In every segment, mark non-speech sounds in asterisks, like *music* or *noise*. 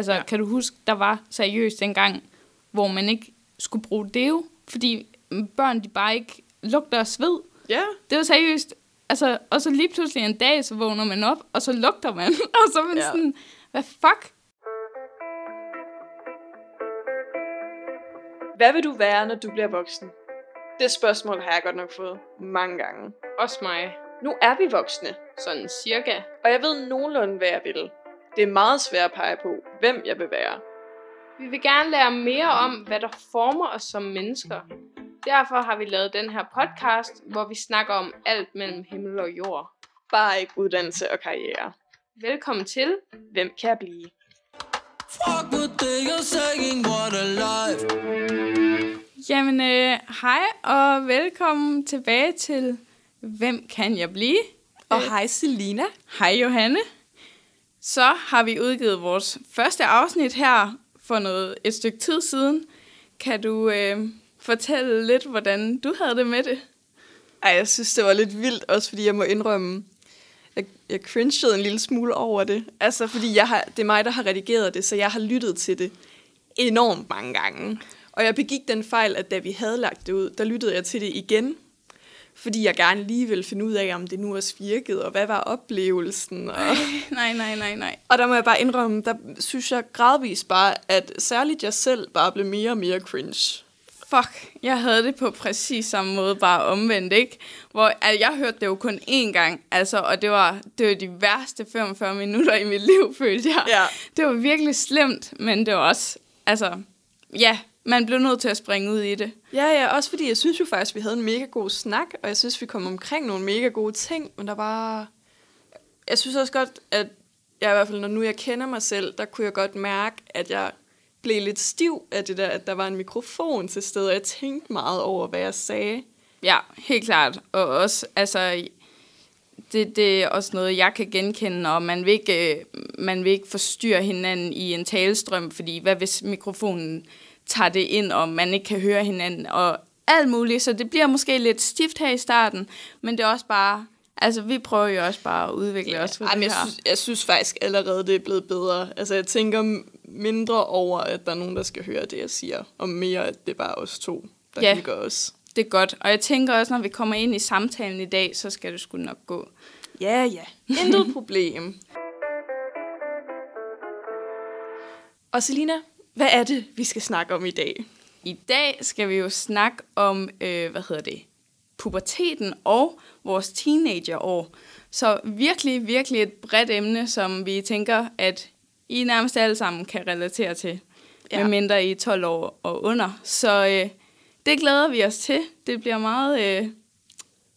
Altså, Ja. kan du huske, der var seriøst en gang, hvor man ikke skulle bruge deo, fordi børn, de bare ikke lugter af sved. Ja, Det var seriøst. Altså, og så lige pludselig en dag, så vågner man op, og så lugter man. *laughs* og så er man ja. sådan, hvad fuck? Hvad vil du være, når du bliver voksen? Det spørgsmål har jeg godt nok fået mange gange. Også mig. Nu er vi voksne, Sådan cirka. og jeg ved nogenlunde, hvad jeg vil. Det er meget svært at pege på, hvem jeg vil være. Vi vil gerne lære mere om, hvad der former os som mennesker. Derfor har vi lavet den her podcast, hvor vi snakker om alt mellem himmel og jord. Bare ikke uddannelse og karriere. Velkommen til. Hvem kan jeg blive? Fuck what they are saying, what a life. Jamen, øh, hej og velkommen tilbage til Hvem kan jeg blive? Og hej Selina. Hej Johanne. Så har vi udgivet vores første afsnit her for noget, et stykke tid siden. Kan du øh, fortælle lidt, hvordan du havde det med det? Ej, jeg synes, det var lidt vildt, også fordi jeg må indrømme, jeg, jeg cringede en lille smule over det. Altså, fordi jeg har, det er mig, der har redigeret det, så jeg har lyttet til det enormt mange gange. Og jeg begik den fejl, at da vi havde lagt det ud, der lyttede jeg til det igen, fordi jeg gerne lige ville finde ud af, om det nu også virkede, og hvad var oplevelsen. Og, nej, nej, nej, nej. og der må jeg bare indrømme, der synes jeg gradvist bare, at særligt jeg selv bare blev mere og mere cringe. Fuck, jeg havde det på præcis samme måde, bare omvendt, ikke? Hvor altså, jeg hørte det jo kun én gang, altså, og det var, det var de værste 45 minutter i mit liv, følte jeg. Ja. Det var virkelig slemt, men det var også, altså, ja, man blev nødt til at springe ud i det. Ja, ja, også fordi jeg synes jo faktisk, vi havde en mega god snak, og jeg synes, vi kom omkring nogle mega gode ting, men der var... Jeg synes også godt, at jeg i hvert fald, når nu jeg kender mig selv, der kunne jeg godt mærke, at jeg blev lidt stiv af det der, at der var en mikrofon til stede, og jeg tænkte meget over, hvad jeg sagde. Ja, helt klart. Og også, altså, det, det er også noget, jeg kan genkende, og man vil, ikke, øh, man vil ikke forstyrre hinanden i en talestrøm, fordi hvad hvis mikrofonen tager det ind, og man ikke kan høre hinanden, og alt muligt, så det bliver måske lidt stift her i starten, men det er også bare, altså vi prøver jo også bare at udvikle ja, os for Ej, men det jeg, her. synes, jeg synes faktisk allerede, det er blevet bedre. Altså, jeg tænker mindre over, at der er nogen, der skal høre det, jeg siger, og mere, at det er bare os to, der Ja. hygger os. Det er godt, og jeg tænker også, når vi kommer ind i samtalen i dag, så skal det sgu nok gå. Ja, ja. Intet problem. *laughs* Og Selina, hvad er det, vi skal snakke om i dag? I dag skal vi jo snakke om, øh, hvad hedder det, puberteten og vores teenagerår. Så virkelig, virkelig et bredt emne, som vi tænker, at I nærmest alle sammen kan relatere til, Ja. medmindre I er 12 år og under. Så øh, det glæder vi os til. Det bliver meget, øh,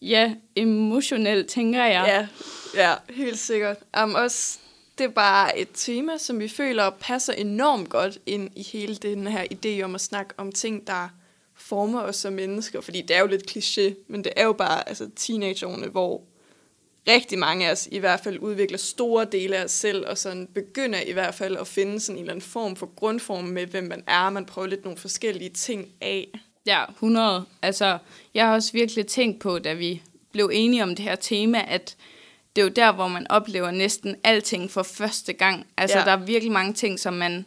ja, emotionelt, tænker jeg. Ja, ja helt sikkert. Um, også, det er bare et tema, som vi føler passer enormt godt ind i hele den her idé om at snakke om ting, der former os som mennesker. Fordi det er jo lidt kliché, men det er jo bare altså, teenageårene, hvor rigtig mange af os i hvert fald udvikler store dele af os selv, og sådan begynder i hvert fald at finde sådan en eller anden form for grundform med, hvem man er. Man prøver lidt nogle forskellige ting af. Ja, 100. Altså, jeg har også virkelig tænkt på, da vi blev enige om det her tema, at det er jo der, hvor man oplever næsten alting for første gang. Altså, Ja. der er virkelig mange ting, som man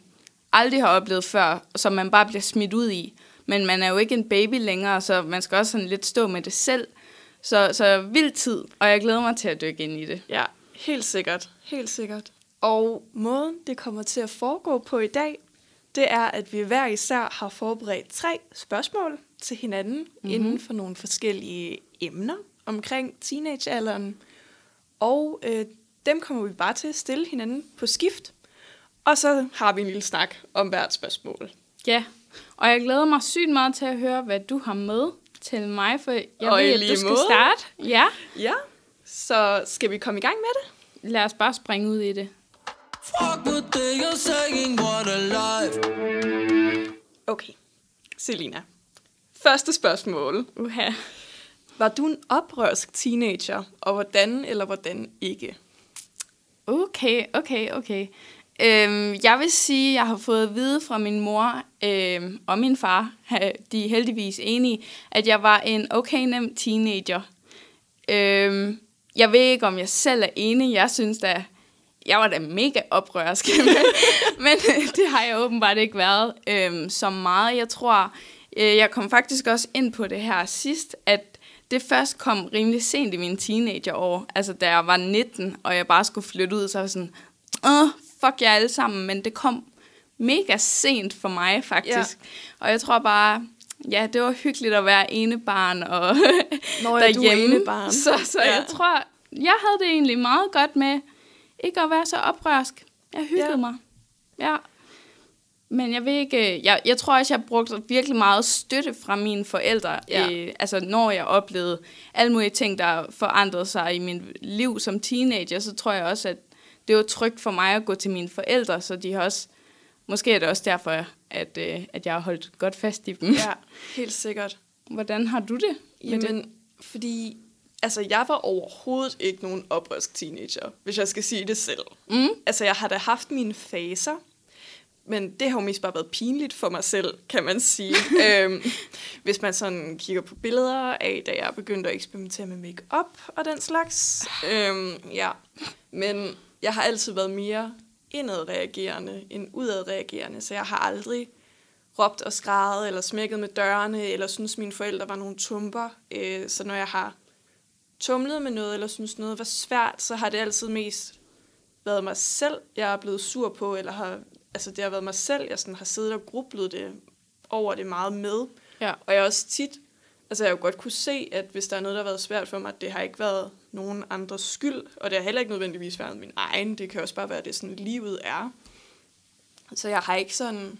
aldrig har oplevet før, og som man bare bliver smidt ud i. Men man er jo ikke en baby længere, så man skal også sådan lidt stå med det selv. Så, så vild tid, og jeg glæder mig til at dykke ind i det. Ja, helt sikkert. Helt sikkert. Og måden, det kommer til at foregå på i dag, det er, at vi hver især har forberedt tre spørgsmål til hinanden mm-hmm. inden for nogle forskellige emner omkring teenagealderen. Og øh, dem kommer vi bare til at stille hinanden på skift. Og så har vi en lille snak om hvert spørgsmål. Ja, og jeg glæder mig sygt meget til at høre, hvad du har med til mig, for jeg Og ved, at du skal måde. starte. Ja, Ja, så skal vi komme i gang med det? lad os bare springe ud i det. Okay, Selina. Første spørgsmål. Uha. Var du en oprørsk teenager, og hvordan eller hvordan ikke? Okay, okay, okay. Øhm, jeg vil sige, at jeg har fået at vide fra min mor øhm, og min far, *laughs* de er heldigvis enige, at jeg var en okay nem teenager. Øhm, jeg ved ikke, om jeg selv er enig. Jeg synes da jeg var da mega oprørsk, *laughs* men, men øh, det har jeg åbenbart ikke været øhm, så meget. Jeg tror, øh, jeg kom faktisk også ind på det her sidst, at det først kom rimelig sent i mine teenagerår. Altså, da jeg var 19, og jeg bare skulle flytte ud, så var jeg sådan, Åh, fuck jer alle sammen, men det kom mega sent for mig, faktisk. Ja. Og jeg tror bare, ja, det var hyggeligt at være ene barn og *laughs* Når jeg du er derhjemme. enebarn. Så, så ja. Jeg tror, jeg havde det egentlig meget godt med ikke at være så oprørsk. Jeg hyggede. Ja. mig. Ja. Men jeg ved ikke, jeg, jeg tror også, jeg brugte virkelig meget støtte fra mine forældre. Ja. Øh, altså, når jeg oplevede alle mulige ting, der forandrede sig i min liv som teenager, så tror jeg også, at det var trygt for mig at gå til mine forældre, så de har også, måske er det også derfor, at, øh, at jeg har holdt godt fast i dem. Ja, helt sikkert. Hvordan har du det? med det? Jamen, fordi altså, jeg var overhovedet ikke nogen oprørsk teenager, hvis jeg skal sige det selv. Mm. Altså, jeg har da haft mine faser, men det har jo mest bare været pinligt for mig selv, kan man sige. *laughs* øhm, hvis man sådan kigger på billeder af, da jeg begyndte at eksperimentere med makeup og den slags. Øhm, ja, men jeg har altid været mere indadreagerende end udadreagerende, så jeg har aldrig råbt og skrejet, eller smækket med dørene, eller synes mine forældre var nogle tumper. Øh, så når jeg har tumlet med noget, eller synes noget var svært, så har det altid mest været mig selv, jeg er blevet sur på, eller har, altså det har været mig selv, jeg sådan har siddet og grublet det over det meget med. Ja. Og jeg har også tit, altså jeg har jo godt kunne se, at hvis der er noget, der har været svært for mig, det har ikke været nogen andres skyld, og det har heller ikke nødvendigvis været min egen, det kan også bare være, at det sådan, livet er. Så jeg har ikke sådan,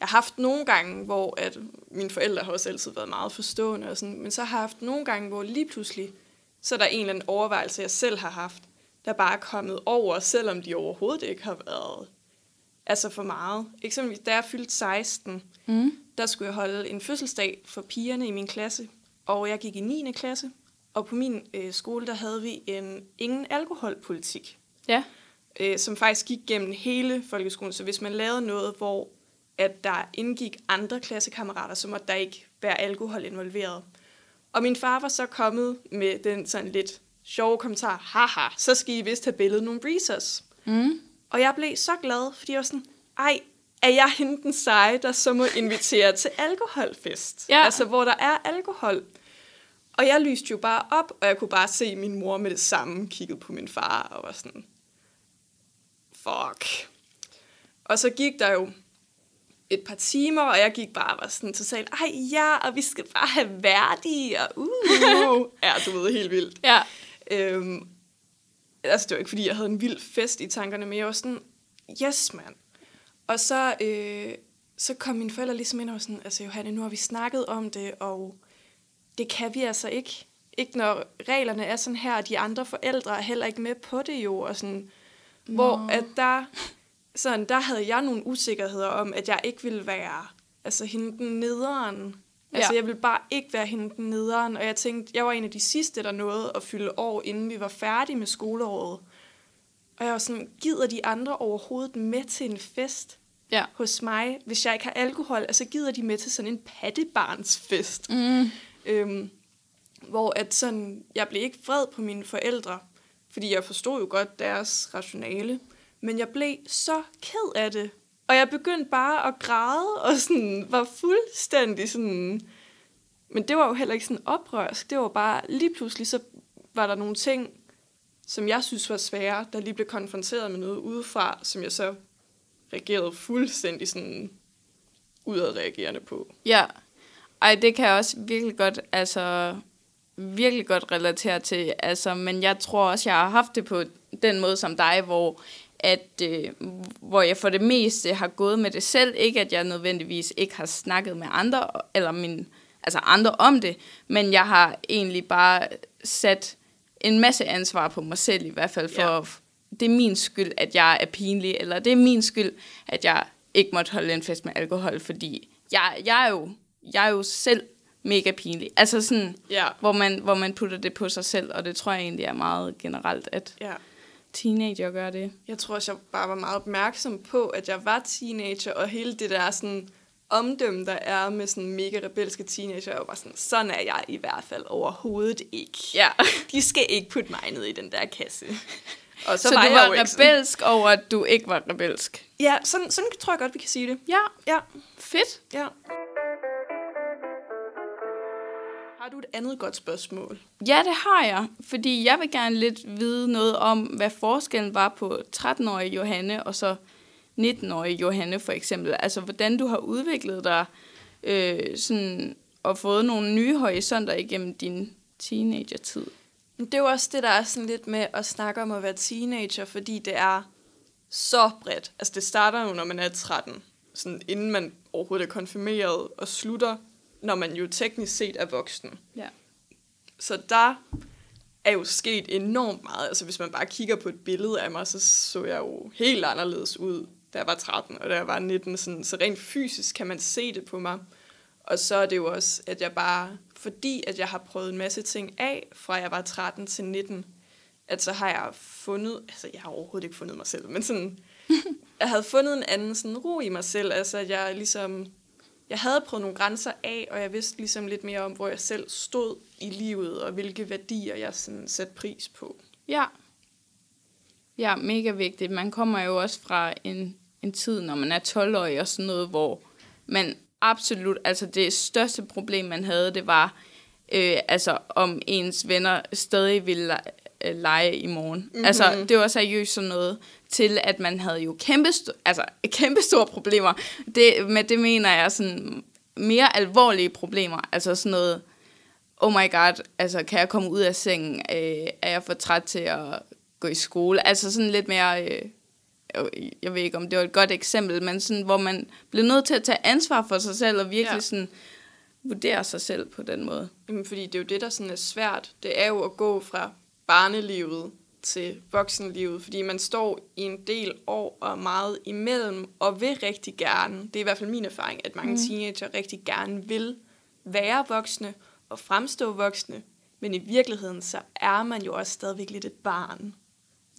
jeg har haft nogle gange, hvor at mine forældre har også altid været meget forstående, og sådan, men så har jeg haft nogle gange, hvor lige pludselig, så er der en eller anden overvejelse, jeg selv har haft, der bare er kommet over, selvom de overhovedet ikke har været altså for meget. Eksempelvis, da jeg fyldte 16, Mm. der skulle jeg holde en fødselsdag for pigerne i min klasse, og jeg gik i 9. klasse, og på min øh, skole, der havde vi en ingen alkoholpolitik, Ja. øh, som faktisk gik gennem hele folkeskolen. Så hvis man lavede noget, hvor at der indgik andre klassekammerater, så måtte der ikke være alkohol involveret. Og min far var så kommet med den sådan lidt sjove kommentar, haha, så skal I vist have billedet nogle breezers. Mm. Og jeg blev så glad, fordi jeg var sådan, ej, er jeg hende den seje, der så må invitere til alkoholfest? Ja. Altså, hvor der er alkohol. Og jeg lyste jo bare op, og jeg kunne bare se min mor med det samme kiggede på min far og var sådan, fuck. Og så gik der jo et par timer, og jeg gik bare og var sådan totalt, ej ja, og vi skal bare have værdige, og uh, *laughs* ja, du ved, helt vildt. Ja. Øhm, altså, det var ikke, fordi jeg havde en vild fest i tankerne, men jeg var sådan, yes, mand. Og så, øh, så kom mine forældre ligesom ind og sådan, altså Johanne, nu har vi snakket om det, og det kan vi altså ikke. Ikke når reglerne er sådan her, og de andre forældre er heller ikke med på det jo, og sådan, Nå. hvor at der, sådan, der havde jeg nogle usikkerheder om, at jeg ikke ville være altså, hende den nederen. Altså, Ja. jeg ville bare ikke være hende den nederen, og jeg tænkte, jeg var en af de sidste, der nåede at fylde år, inden vi var færdige med skoleåret. Og jeg var sådan, gider de andre overhovedet med til en fest Ja. hos mig, hvis jeg ikke har alkohol? Altså, gider de med til sådan en pattebarnsfest? Mm. Øhm, hvor at sådan, jeg blev ikke vred på mine forældre, fordi jeg forstod jo godt deres rationale, men jeg blev så ked af det. Og jeg begyndte bare at græde, og sådan, var fuldstændig sådan... Men det var jo heller ikke sådan oprørsk. Det var bare, lige pludselig så var der nogle ting, som jeg synes var svære, der lige blev konfronteret med noget udefra, som jeg så reagerede fuldstændig sådan udadreagerende på. Ja. Ej, det kan jeg også virkelig godt, altså, virkelig godt relatere til. Altså, men jeg tror også, jeg har haft det på den måde som dig, hvor at øh, hvor jeg for det meste har gået med det selv. Ikke at jeg nødvendigvis ikke har snakket med andre, eller min, altså andre om det, men jeg har egentlig bare sat en masse ansvar på mig selv i hvert fald, for Ja. det er min skyld, at jeg er pinlig, eller det er min skyld, at jeg ikke måtte holde en fest med alkohol, fordi jeg, jeg, er, jo, jeg er jo selv mega pinlig. Altså sådan, Ja. hvor man, hvor man putter det på sig selv, og det tror jeg egentlig er meget generelt, at Ja. Teenager gør det. Jeg tror også, jeg bare var meget opmærksom på, at jeg var teenager, og hele det der sådan omdømme, der er med sådan mega rebelske teenager, jeg var bare sådan, sådan er jeg i hvert fald overhovedet ikke. Ja. *laughs* De skal ikke putte mig ned i den der kasse. *laughs* Og Så, så, var du var jo ikke sådan- rebelsk over, at du ikke var rebelsk? Ja, sådan, sådan tror jeg godt, vi kan sige det. Ja, Ja, fedt. ja. Har du et andet godt spørgsmål? Ja, det har jeg, fordi jeg vil gerne lidt vide noget om, hvad forskellen var på 13-årige Johanne og så 19-årige Johanne for eksempel. Altså, hvordan du har udviklet dig øh, sådan, og fået nogle nye horisonter igennem din teenagertid. Det er jo også det, der er sådan lidt med at snakke om at være teenager, fordi det er så bredt. Altså det starter jo, når man er 13, sådan inden man overhovedet er konfirmeret, og slutter, når man jo teknisk set er voksen. Ja. Så der er jo sket enormt meget. Altså hvis man bare kigger på et billede af mig, så så jeg jo helt anderledes ud, da jeg var 13, og da jeg var 19. Sådan, så rent fysisk kan man se det på mig. Og så er det jo også, at jeg bare, fordi at jeg har prøvet en masse ting af, fra jeg var 13 til 19, at så har jeg fundet, altså jeg har overhovedet ikke fundet mig selv, men sådan, *laughs* jeg havde fundet en anden sådan ro i mig selv, altså jeg ligesom, jeg havde prøvet nogle grænser af, og jeg vidste ligesom lidt mere om, hvor jeg selv stod i livet, og hvilke værdier jeg sådan satte pris på. Ja. Ja, mega vigtigt. Man kommer jo også fra en, en tid, når man er 12-årig og sådan noget, hvor man absolut, altså det største problem, man havde, det var, øh, altså om ens venner stadig ville øh, lege i morgen. Mm-hmm. Altså det var seriøst sådan noget til, at man havde jo kæmpe, altså, *laughs* kæmpe store problemer. Det, med det mener jeg sådan mere alvorlige problemer. Altså sådan noget, oh my god, altså kan jeg komme ud af sengen? Øh, er jeg for træt til at gå i skole? Altså sådan lidt mere, øh, jeg ved ikke om det var et godt eksempel, men sådan, hvor man bliver nødt til at tage ansvar for sig selv, og virkelig ja. sådan vurdere sig selv på den måde. Jamen, fordi det er jo det, der sådan er svært. Det er jo at gå fra barnelivet til voksenlivet, fordi man står i en del år og er meget imellem, og vil rigtig gerne, det er i hvert fald min erfaring, at mange mm. teenager rigtig gerne vil være voksne og fremstå voksne, men i virkeligheden, så er man jo også stadigvæk lidt et barn.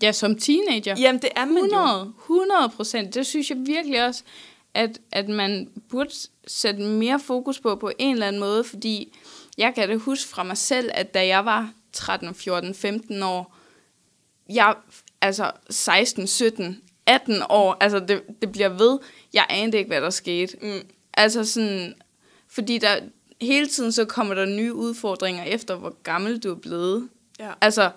Ja, som teenager. Jamen, det er man jo. 100, 100 procent. Det synes jeg virkelig også, at, at man burde sætte mere fokus på på en eller anden måde, fordi jeg kan det huske fra mig selv, at da jeg var 13, 14, 15 år, jeg, altså 16, 17, 18 år, altså det, det bliver ved, jeg anede ikke, hvad der skete. Mm. Altså sådan, fordi der hele tiden så kommer der nye udfordringer efter, hvor gammel du er blevet. Ja. Altså,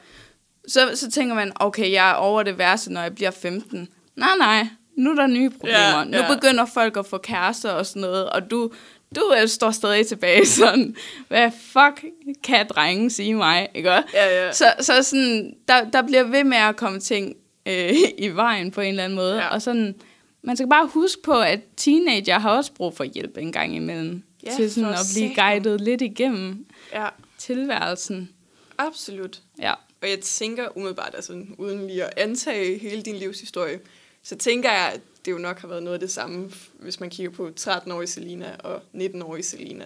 så, så tænker man, okay, jeg er over det værste, når jeg bliver 15. Nej, nej, nu er der nye problemer. Ja, Nu ja. begynder folk at få kærester og sådan noget, og du, du øh, står stadig tilbage *laughs* sådan, hvad fuck kan drengen sige mig, ikke også? Ja, ja. Så, så sådan, der, der bliver ved med at komme ting øh, *laughs* i vejen på en eller anden måde, Ja. og sådan, man skal bare huske på, at teenager har også brug for hjælp en gang imellem, Ja, til sådan at blive guidet lidt igennem ja, tilværelsen. absolut. Ja. Og jeg tænker umiddelbart, altså uden lige at antage hele din livshistorie, så tænker jeg, at det jo nok har været noget af det samme, hvis man kigger på 13-årige Selina og 19-årige Selina.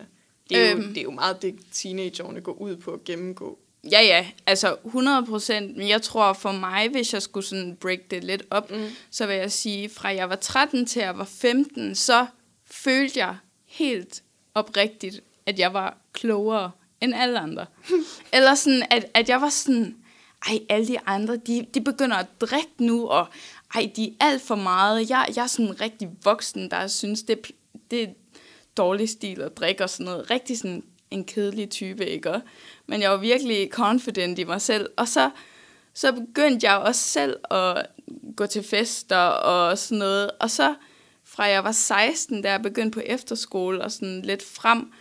Det er, jo, Øhm. det er jo meget det, teenageårene går ud på at gennemgå. Ja, ja, altså 100 procent, men jeg tror for mig, hvis jeg skulle sådan break det lidt op, mm. så vil jeg sige, fra jeg var 13 til jeg var 15, så følte jeg helt oprigtigt, at jeg var klogere end alle andre. *laughs* Eller sådan, at, at jeg var sådan, ej, alle de andre, de, de begynder at drikke nu, og ej, de er alt for meget. Jeg, jeg er sådan en rigtig voksen, der synes, det, det er dårlig stil at drikke og sådan noget. Rigtig sådan en kedelig type, ikke? Men jeg var virkelig confident i mig selv. Og så, så begyndte jeg også selv at gå til fester og sådan noget. Og så fra jeg var 16, da jeg begyndte på efterskole og sådan lidt frem,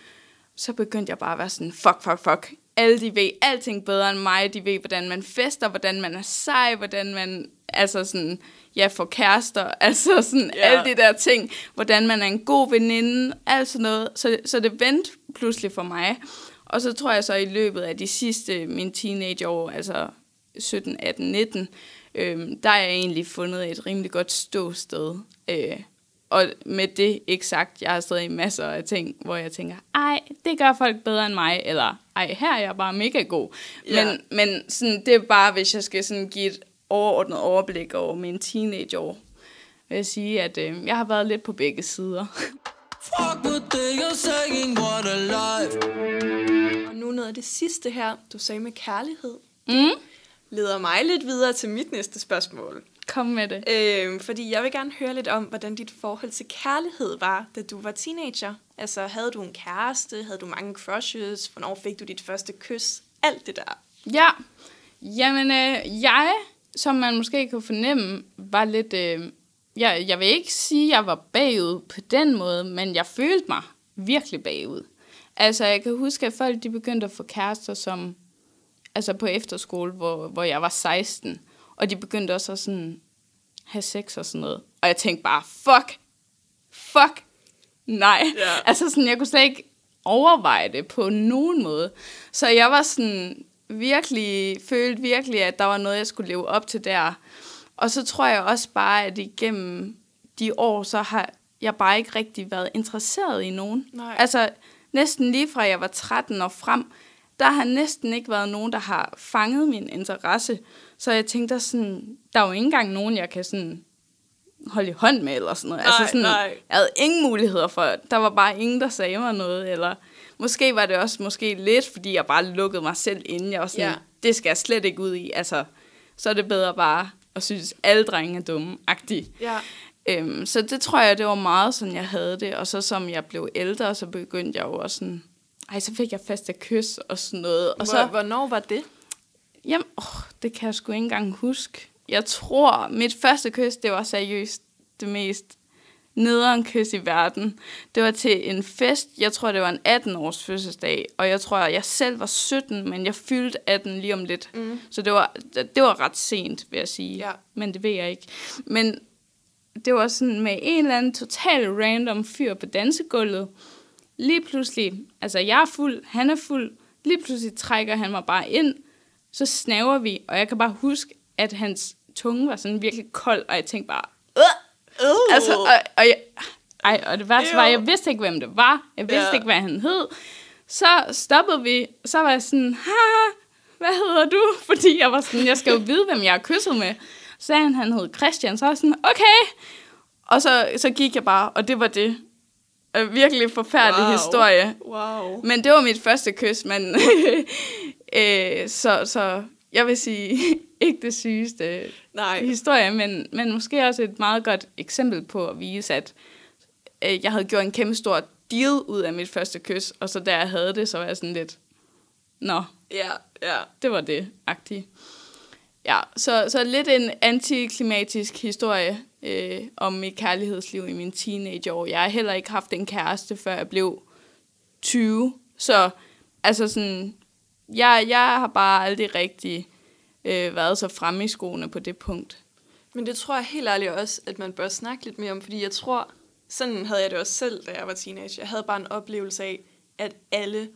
så begyndte jeg bare at være sådan, fuck, fuck, fuck. Alle de ved alting bedre end mig. De ved, hvordan man fester, hvordan man er sej, hvordan man altså sådan, ja, får kærester, *laughs* altså sådan ja. alle de der ting, hvordan man er en god veninde, alt sådan noget. Så, så det vendte pludselig for mig. Og så tror jeg så i løbet af de sidste, mine teenageår, altså 17, 18, 19, øhm, der har jeg egentlig fundet et rimelig godt ståsted. Øh, og med det ikke sagt, jeg har stadig masser af ting, hvor jeg tænker, ej, det gør folk bedre end mig, eller ej, her er jeg bare mega god. Ja. Men, men sådan, det er bare, hvis jeg skal sådan give et overordnet overblik over mine teenageår, vil jeg sige, at øh, jeg har været lidt på begge sider. Fuck they are saying, what a life. Og nu noget af det sidste her, du sagde med kærlighed. Mm. leder mig lidt videre til mit næste spørgsmål. Kom med det. Øh, fordi jeg vil gerne høre lidt om, hvordan dit forhold til kærlighed var, da du var teenager. Altså, havde du en kæreste? Havde du mange crushes? Hvornår fik du dit første kys? Alt det der. Ja, jamen øh, jeg, som man måske kunne fornemme, var lidt... Øh, jeg, jeg vil ikke sige, at jeg var bagud på den måde, men jeg følte mig virkelig bagud. Altså, jeg kan huske, at folk de begyndte at få kærester som... Altså på efterskole, hvor, hvor jeg var 16. Og de begyndte også at sådan have sex og sådan noget. Og jeg tænkte bare, fuck, fuck, nej. Ja. *laughs* Altså sådan, jeg kunne slet ikke overveje det på nogen måde. Så jeg var sådan virkelig, følte virkelig, at der var noget, jeg skulle leve op til der. Og så tror jeg også bare, at igennem de år, så har jeg bare ikke rigtig været interesseret i nogen. Nej. Altså næsten lige fra jeg var 13 og frem, der har næsten ikke været nogen, der har fanget min interesse. Så jeg tænkte sådan, der er jo ikke engang nogen, jeg kan sådan holde i hånd med, eller sådan noget. altså Nej, sådan, nej. Jeg havde ingen muligheder for, der var bare ingen, der sagde mig noget, eller måske var det også måske lidt, fordi jeg bare lukkede mig selv inde. Jeg var sådan, Ja. det skal jeg slet ikke ud i. Altså, så er det bedre bare at synes, alle drenge er dumme, agtigt. Ja. Øhm, så det tror jeg, det var meget sådan, jeg havde det. Og så som jeg blev ældre, så begyndte jeg jo også sådan, ej, så fik jeg faste kys og sådan noget. Og Hvor, så, hvornår var det? Jamen, åh, det kan jeg sgu ikke engang huske. Jeg tror, mit første kys, det var seriøst det mest nederen kys i verden. Det var til en fest, jeg tror, det var en 18-års fødselsdag, og jeg tror, jeg selv var 17, men jeg fyldte 18 lige om lidt. Mm. Så det var, det var ret sent, vil jeg sige. Ja. Men det ved jeg ikke. Men det var sådan med en eller anden total random fyr på dansegulvet. Lige pludselig, altså jeg er fuld, han er fuld, lige pludselig trækker han mig bare ind, så snaver vi, og jeg kan bare huske, at hans tunge var sådan virkelig kold, og jeg tænkte bare, Uh. altså, og, og, jeg, ej, og det værste var, jeg vidste ikke, hvem det var. Jeg vidste Ja. ikke, hvad han hed. Så stoppede vi, så var jeg sådan, haha, hvad hedder du? *laughs* Fordi jeg var sådan, jeg skal jo vide, hvem jeg har kysset med. Så sagde han, han hed Christian, så var jeg sådan, okay. Og så, så gik jeg bare, og det var det. En virkelig forfærdelig Wow. historie. Wow. Men det var mit første kys, men *laughs* øh, så, så jeg vil sige, *laughs* ikke det sygeste Nej. historie, men, men måske også et meget godt eksempel på at vise, at øh, jeg havde gjort en kæmpe stor deal ud af mit første kys, og så da jeg havde det, så var jeg sådan lidt, nå, Ja, ja. det var det, agtigt. Ja, så, så lidt en antiklimatisk historie øh, om mit kærlighedsliv i mine teenageår. Jeg har heller ikke haft en kæreste, før jeg blev 20. Så altså sådan, jeg, jeg har bare aldrig rigtig øh, været så fremme i skoene på det punkt. Men det tror jeg helt ærligt også, at man bør snakke lidt mere om, fordi jeg tror, sådan havde jeg det også selv, da jeg var teenager. Jeg havde bare en oplevelse af, at alle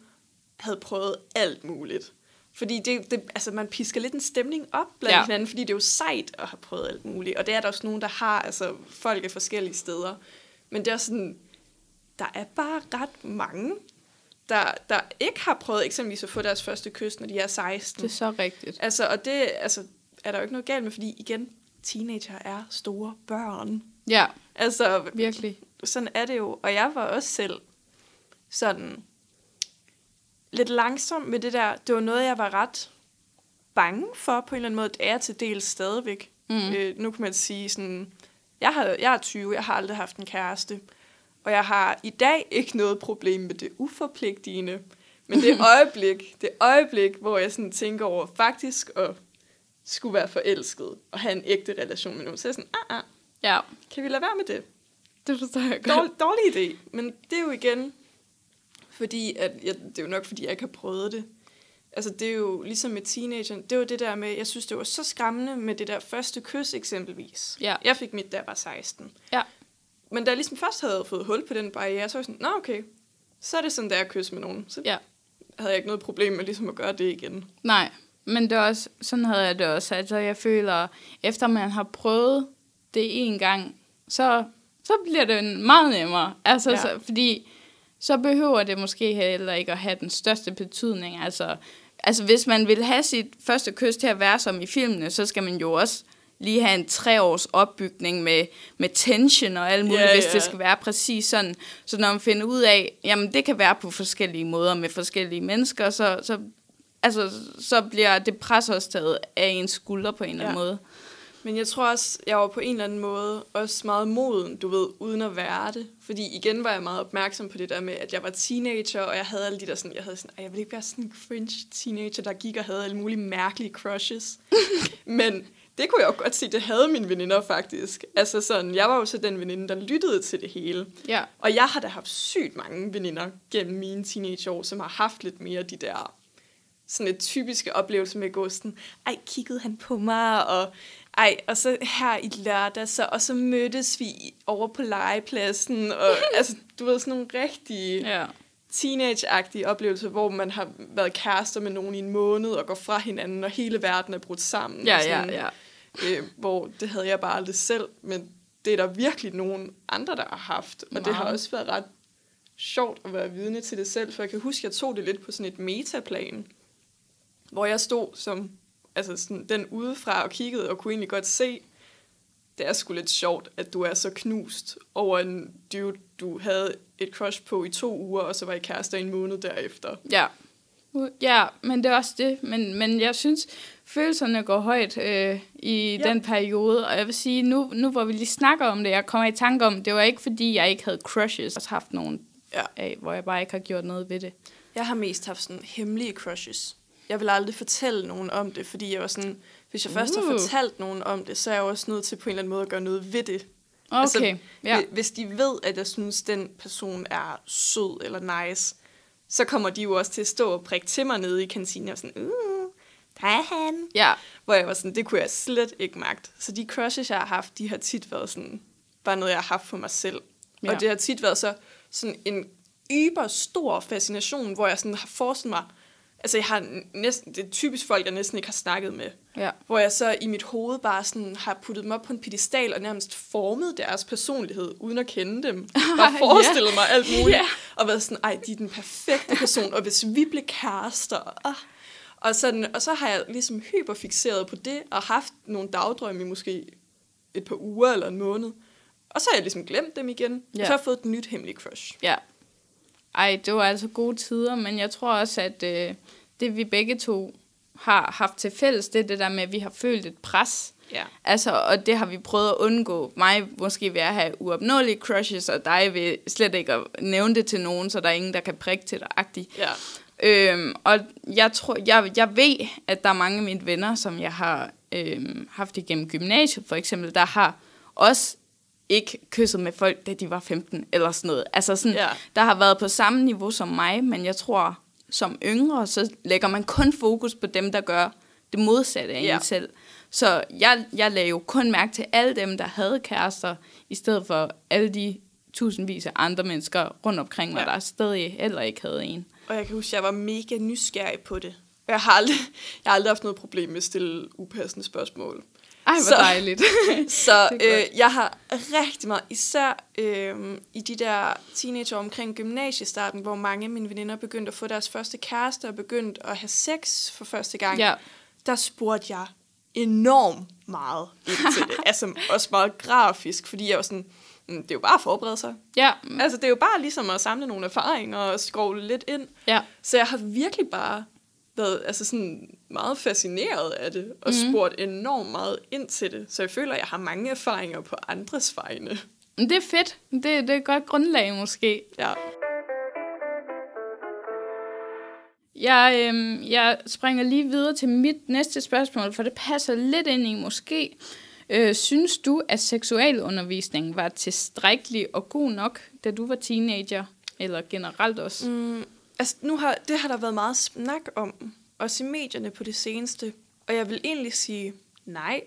havde prøvet alt muligt. Fordi det, det, altså man pisker lidt en stemning op blandt ja. Hinanden, fordi det er jo sejt at have prøvet alt muligt. Og det er der også nogen, der har, altså folk er forskellige steder. Men det er sådan, der er bare ret mange, der, der ikke har prøvet eksempelvis at få deres første kys, når de er 16. Det er så rigtigt. Altså, og det altså, er der jo ikke noget galt med, fordi igen, teenager er store børn. Ja, Altså, virkelig. sådan er det jo. Og jeg var også selv sådan lidt langsom med det der. Det var noget, jeg var ret bange for på en eller anden måde. Det er til dels stadigvæk. Mm. Øh, nu kan man sige sådan, jeg, har, jeg er 20, jeg har aldrig haft en kæreste. Og jeg har i dag ikke noget problem med det uforpligtigende. Men det øjeblik, *laughs* det øjeblik, hvor jeg sådan tænker over faktisk at skulle være forelsket og have en ægte relation med nogen, så er jeg sådan, ah, ah, Ja, kan vi lade være med det? det forstår jeg godt. Dårlig, dårlig idé. Men det er jo igen, fordi at, jeg, det er jo nok, fordi jeg ikke har prøvet det. Altså, det er jo ligesom med teenageren, det var det der med, jeg synes, det var så skræmmende med det der første kys eksempelvis. Ja. Jeg fik mit, da jeg var 16. Ja. Men da jeg ligesom først havde fået hul på den barriere, så var jeg sådan, nå okay, så er det sådan, der jeg kysser med nogen. Så Ja. havde jeg ikke noget problem med ligesom at gøre det igen. Nej, men det er også, sådan havde jeg det også. Altså, jeg føler, efter man har prøvet det en gang, så, så bliver det meget nemmere. Altså, Ja. ja. så, fordi så behøver det måske heller ikke at have den største betydning. Altså, altså, hvis man vil have sit første kys til at være som i filmene, så skal man jo også lige have en tre års opbygning med, med tension og alt muligt, Ja, hvis ja. det skal være præcis sådan. Så når man finder ud af, jamen det kan være på forskellige måder med forskellige mennesker, så, så altså, så bliver det pres også taget af ens skulder på en eller anden Ja. måde. Men jeg tror også, jeg var på en eller anden måde også meget moden, du ved, uden at være det. Fordi igen var jeg meget opmærksom på det der med, at jeg var teenager, og jeg havde alle de der sådan, jeg havde sådan, "Ej, jeg vil ikke være sådan en cringe teenager, der gik og havde alle mulige mærkelige crushes. *laughs* Men det kunne jeg jo godt se, det havde mine veninder faktisk. Altså sådan, jeg var jo så den veninde, der lyttede til det hele. Ja. Og jeg har da haft sygt mange veninder gennem mine teenageår, som har haft lidt mere de der sådan et typiske oplevelse med sådan, ej, kiggede han på mig, og ej, og så her i lørdag, så, og så mødtes vi over på legepladsen, og *laughs* altså, du ved, sådan nogle rigtige Ja. teenage-agtige oplevelser, hvor man har været kærester med nogen i en måned, og går fra hinanden, og hele verden er brudt sammen. Ja, og ja, sådan, ja. Øh, hvor det havde jeg bare aldrig selv, men det er der virkelig nogen andre, der har haft, og det har også været ret sjovt at være vidne til det selv, for jeg kan huske, jeg tog det lidt på sådan et metaplan, hvor jeg stod som altså sådan, den udefra og kiggede og kunne egentlig godt se, det er sgu lidt sjovt, at du er så knust over en dude, du havde et crush på i to uger, og så var I kærester en måned derefter. Ja. Ja, men det er også det. Men, men jeg synes, følelserne går højt øh, i Ja. den periode. Og jeg vil sige, nu, nu hvor vi lige snakker om det, jeg kommer i tanke om, det var ikke fordi, jeg ikke havde crushes. Jeg har haft nogle Ja. af, hvor jeg bare ikke har gjort noget ved det. Jeg har mest haft sådan hemmelige crushes. Jeg vil aldrig fortælle nogen om det, fordi jeg var sådan, hvis jeg først har Uh. fortalt nogen om det, så er jeg også nødt til på en eller anden måde at gøre noget ved det. Okay, altså, ja. hvi- Hvis de ved, at jeg synes, den person er sød eller nice, så kommer de jo også til at stå og prikke til mig nede i kantinen og sådan, uh, han. Ja, Hvor jeg var sådan, det kunne jeg slet ikke magte. Så de crushes, jeg har haft, de har tit været sådan, bare noget, jeg har haft for mig selv. Ja. Ja. Og det har tit været så sådan en yber stor fascination, hvor jeg sådan har forestillet mig, altså jeg har næsten, det er typisk folk, jeg næsten ikke har snakket med. ja. Hvor jeg så i mit hoved bare sådan har puttet dem op på en pedestal og nærmest formet deres personlighed, uden at kende dem. *laughs* Ja. forestillet mig alt muligt. Ja. Og været sådan, ej, de er den perfekte person, og hvis vi blev kærester, ah. Og, sådan, og så har jeg ligesom hyperfixeret på det, og haft nogle dagdrømme i måske et par uger eller en måned. Og så har jeg ligesom glemt dem igen, ja. Og så har jeg fået et nyt hemmeligt crush. Ja. Ej, det var altså gode tider, men jeg tror også, at øh, det vi begge to har haft til fælles, det er det der med, at vi har følt et pres. Ja. Altså, og det har vi prøvet at undgå. Mig måske ved at have uopnåelige crushes, og dig ved slet ikke at nævne det til nogen, så der er ingen, der kan prikke til dig. Ja. Øhm, og jeg tror, jeg, jeg ved, at der er mange af mine venner, som jeg har øhm, haft igennem gymnasiet, for eksempel, der har også ikke kysset med folk, da de var 15, eller sådan noget. Altså sådan, Ja. der har været på samme niveau som mig, men jeg tror, som yngre, så lægger man kun fokus på dem, der gør det modsatte af Ja. en selv. Så jeg, jeg lagde jo kun mærke til alle dem, der havde kærester, i stedet for alle de tusindvis af andre mennesker rundt omkring mig, Ja. der stadig heller ikke havde en. Og jeg kan huske, at jeg var mega nysgerrig på det. Og jeg har aldrig, jeg har aldrig haft noget problem med at stille upassende spørgsmål. Ej, hvor Så- dejligt. *laughs* Så øh, jeg har rigtig meget, især øh, i de der teenager omkring gymnasiestarten, hvor mange af mine veninder begyndte at få deres første kæreste og begyndte at have sex for første gang, ja. der spurgte jeg enormt meget ind til det. *laughs* altså også meget grafisk, fordi jeg var sådan, "Mm, det er jo bare at forberede sig. Ja. Altså det er jo bare ligesom at samle nogle erfaringer og skrovle lidt ind. ja. Så jeg har virkelig bare været altså sådan meget fascineret af det, og mm. spurgt enormt meget ind til det. Så jeg føler, at jeg har mange erfaringer på andres vegne. Det er fedt. Det, det er et godt grundlag måske. Ja. Jeg, øhm, jeg springer lige videre til mit næste spørgsmål, for det passer lidt ind i måske. Øh, synes du, at seksualundervisningen var tilstrækkelig og god nok, da du var teenager? Eller generelt også? Mm, altså, nu har, det har der været meget snak om, også i medierne på det seneste. Og jeg vil egentlig sige nej.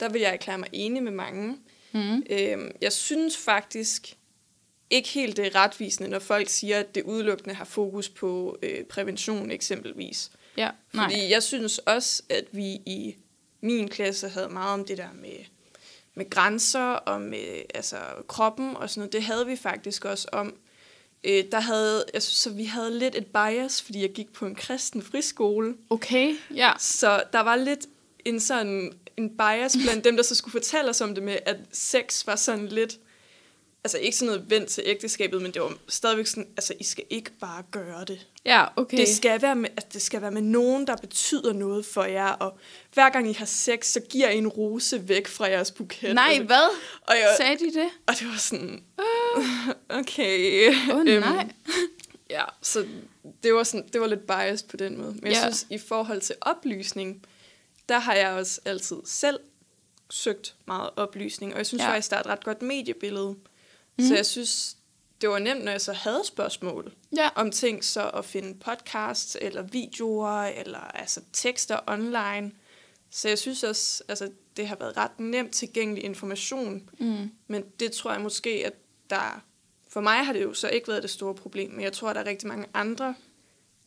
Der vil jeg erklære mig enig med mange. Mm. Øhm, jeg synes faktisk ikke helt det er retvisende, når folk siger, at det udelukkende har fokus på øh, prævention eksempelvis. Ja, nej. Fordi jeg synes også, at vi i min klasse havde meget om det der med, med grænser og med altså, kroppen og sådan noget. Det havde vi faktisk også om. Øh, der havde, jeg synes, så vi havde lidt et bias, fordi jeg gik på en kristen friskole. Okay, ja. Så der var lidt en sådan en bias blandt dem, der så skulle fortælle os om det med, at sex var sådan lidt altså ikke sådan noget vendt til ægteskabet, men det var stadigvæk sådan, altså I skal ikke bare gøre det. Ja, okay. Det skal være med, at det skal være med nogen, der betyder noget for jer, og hver gang I har sex, så giver I en rose væk fra jeres buket. Nej, og, hvad? og, jeg, Sagde de det? og det var sådan, *laughs* okay. Åh, oh, Øhm, nej. Ja, så det var, sådan, det var lidt biased på den måde. Men jeg Ja. synes, i forhold til oplysning, der har jeg også altid selv søgt meget oplysning, og jeg synes ja. faktisk, der er et ret godt mediebillede. Mm. Så jeg synes, det var nemt, når jeg så havde spørgsmål Ja. om ting, så at finde podcasts eller videoer eller altså tekster online. Så jeg synes også, altså det har været ret nemt tilgængelig information, Mm. men det tror jeg måske, at der... For mig har det jo så ikke været det store problem, men jeg tror, at der er rigtig mange andre,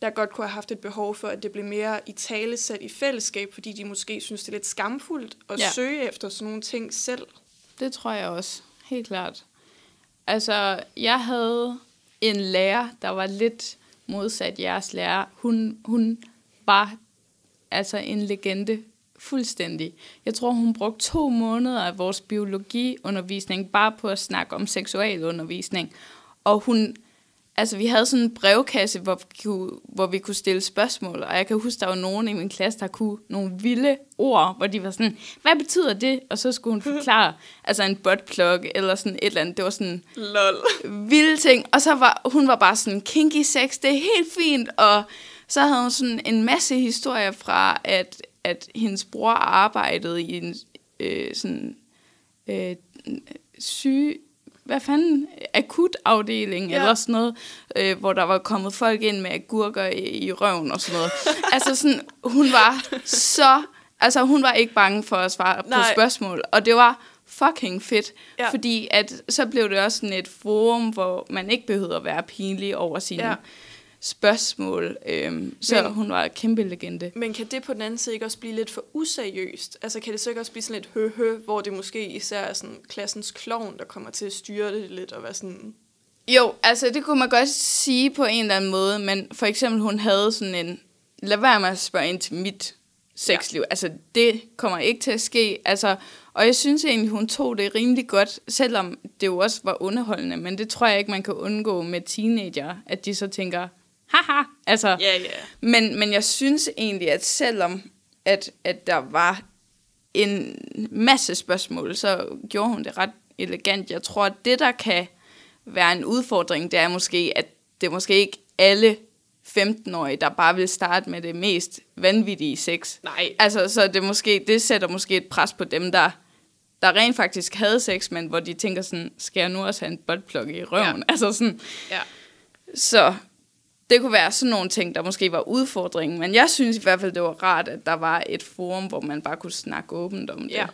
der godt kunne have haft et behov for, at det blev mere i tale sat i fællesskab, fordi de måske synes, det er lidt skamfuldt at Ja. søge efter sådan nogle ting selv. Det tror jeg også. Helt klart. Altså, jeg havde en lærer, der var lidt modsat jeres lærer. Hun, hun var altså en legende fuldstændig. Jeg tror, hun brugte to måneder af vores biologiundervisning bare på at snakke om seksualundervisning. Og hun, altså vi havde sådan en brevkasse, hvor vi, kunne, hvor vi kunne stille spørgsmål, og jeg kan huske, der var nogen i min klasse, der kunne nogle vilde ord, hvor de var sådan, hvad betyder det? Og så skulle hun *laughs* forklare, altså en buttplug, eller sådan et eller andet, det var sådan Lol. vilde ting. Og så var hun var bare sådan, kinky sex, det er helt fint, og så havde hun sådan en masse historier fra, at, at hendes bror arbejdede i en øh, sådan øh, syge, hvad fanden, akutafdeling ja. Eller sådan noget, øh, hvor der var kommet folk ind med agurker i, i røven og sådan noget. altså sådan, hun var så, altså hun var ikke bange for at svare på Nej. spørgsmål, og det var fucking fedt. Ja. fordi at så blev det også sådan et forum, hvor man ikke behøvede at være pinlig over sine ja. Spørgsmål. Øhm, så Men- hun var en kæmpe legende. Men kan det på den anden side ikke også blive lidt for useriøst? Altså kan det så ikke også blive sådan lidt hø-hø, hvor det måske især er sådan klassens klovn, der kommer til at styre det lidt og være sådan... Jo, altså det kunne man godt sige på en eller anden måde, men for eksempel hun havde sådan en, lad være med at spørge ind til mit sexliv. Ja. Altså det kommer ikke til at ske. Altså, og jeg synes egentlig, hun tog det rimelig godt, selvom det jo også var underholdende, men det tror jeg ikke, man kan undgå med teenager, at de så tænker, haha, altså, Ja, ja. men, men jeg synes egentlig, at selvom at, at der var en masse spørgsmål, så gjorde hun det ret elegant. Jeg tror, at det, der kan være en udfordring, det er måske, at det er måske ikke alle 15-årige, der bare vil starte med det mest vanvittige sex. Nej. Altså, så det, måske, det sætter måske et pres på dem, der, der rent faktisk havde sex, men hvor de tænker sådan, skal jeg nu også have en buttplug i røven? Ja. Altså sådan, Ja. så det kunne være sådan nogle ting, der måske var udfordringen. Men jeg synes i hvert fald, det var rart, at der var et forum, hvor man bare kunne snakke åbent om det. Ja.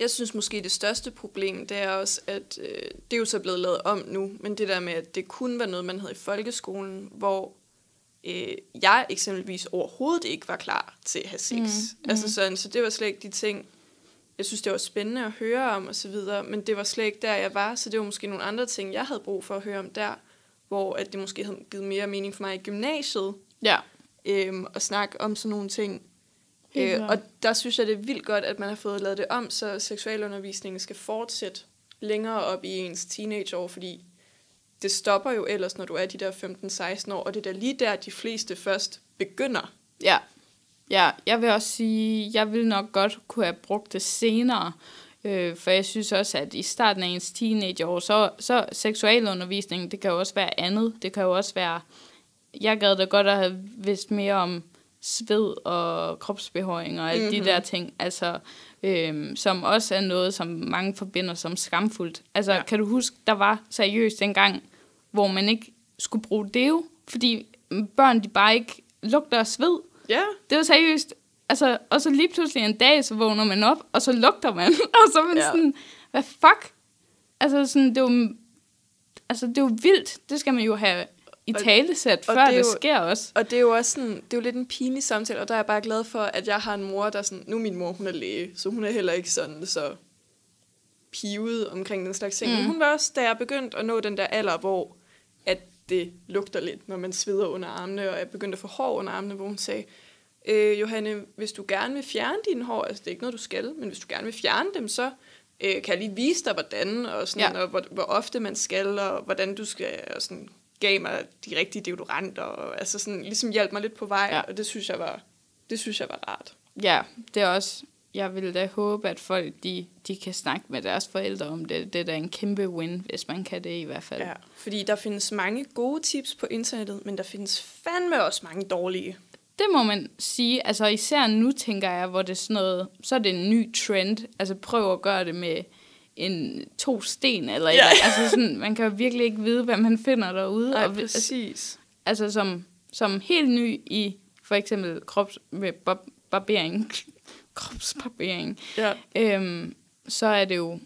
Jeg synes måske, det største problem, det er også, at øh, det er jo så blevet lavet om nu, men det der med, at det kun var noget, man havde i folkeskolen, hvor øh, jeg eksempelvis overhovedet ikke var klar til at have sex. Mm, mm. Altså sådan, så det var slet ikke de ting, jeg synes, det var spændende at høre om og så videre, men det var slet ikke der, jeg var, så det var måske nogle andre ting, jeg havde brug for at høre om der, hvor at det måske havde givet mere mening for mig i gymnasiet, Ja. øhm, at snakke om sådan nogle ting. Øh, og der synes jeg, det er vildt godt, at man har fået lavet det om, så seksualundervisningen skal fortsætte længere op i ens teenageår, fordi det stopper jo ellers, når du er de der 15-16 år, og det er da lige der, de fleste først begynder. Ja. Ja, jeg vil også sige, jeg vil nok godt kunne have brugt det senere. Øh, for jeg synes også, at i starten af ens teenageår, så, så seksualundervisning, det kan jo også være andet. Det kan jo også være, jeg gad da godt at have vidst mere om sved og kropsbehøring og alle mm-hmm. de der ting, altså, øhm, som også er noget, som mange forbinder som skamfuldt. Altså, ja. Kan du huske, der var seriøst en gang, hvor man ikke skulle bruge deo, fordi børn, de bare ikke lugter af sved. Ja, Det var seriøst. Altså, og så lige pludselig en dag, så vågner man op, og så lugter man. *laughs* og så er man ja. Sådan, hvad fuck? Altså, sådan, det er jo, altså, det er jo vildt. Det skal man jo have i talesæt, før det jo- sker også. og det er jo også sådan, det er jo lidt en pinlig samtale, og der er jeg bare glad for, at jeg har en mor, der sådan, nu min mor, hun er læge, så hun er heller ikke sådan så pivet omkring den slags ting. Mm. Men hun var også, da jeg begyndte at nå den der alder, hvor at det lugter lidt, når man sveder under armene, og jeg begyndte at få hår under armene, hvor hun sagde, øh, Johanne, hvis du gerne vil fjerne dine hår, altså det er ikke noget, du skal, men hvis du gerne vil fjerne dem, så øh, kan jeg lige vise dig, hvordan, og, sådan, Ja. og hvor, hvor ofte man skal, og hvordan du skal, og sådan, gav mig de rigtige deodoranter, og altså sådan, ligesom hjalp mig lidt på vej, Ja. og det synes jeg var, det synes jeg var rart. Ja, det er også... Jeg vil da håbe, at folk de, de kan snakke med deres forældre om det. Det er da en kæmpe win, hvis man kan det i hvert fald. Ja, fordi der findes mange gode tips på internettet, men der findes fandme også mange dårlige. Det må man sige. Altså især nu, tænker jeg, hvor det er sådan noget... Så er det en ny trend. Altså prøv at gøre det med en to sten, eller Ja. ja. altså sådan, man kan jo virkelig ikke vide, hvad man finder derude. Nej, og, præcis. altså som, som helt ny i for eksempel krops, med bar, barbering, *laughs* kropsbarbering, Ja. øhm, så er det jo,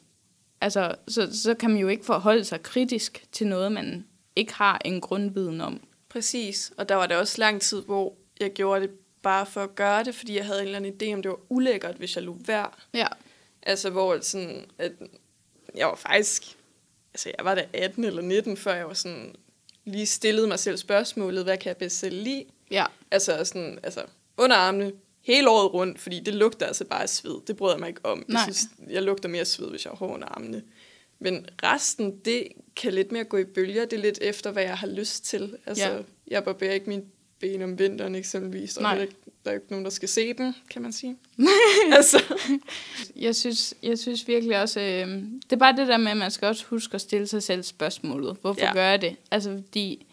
altså, så, så kan man jo ikke forholde sig kritisk til noget, man ikke har en grundviden om. Præcis, og der var der også lang tid, hvor jeg gjorde det bare for at gøre det, fordi jeg havde en eller anden idé om, det var ulækkert, hvis jeg lå være. Ja, Altså, hvor sådan, at jeg var faktisk, altså jeg var da 18 eller 19, før jeg var sådan, lige stillede mig selv spørgsmålet, hvad kan jeg bedst selv lide? ja, Altså sådan, altså under armene, hele året rundt, fordi det lugter altså bare af sved. Det bryder jeg mig ikke om. Jeg, Nej. synes, jeg lugter mere sved, hvis jeg har hår under armene. Men resten, det kan lidt mere gå i bølger. Det er lidt efter, hvad jeg har lyst til. Altså, Ja. jeg barberer ikke mine ben om vinteren eksempelvis. Og Nej. heller ikke, der er ikke nogen, der skal se dem, kan man sige. *laughs* altså, jeg synes, jeg synes virkelig også, øh, det er bare det der med, at man skal også huske at stille sig selv spørgsmålet. Hvorfor ja. Gør jeg det? Altså, fordi,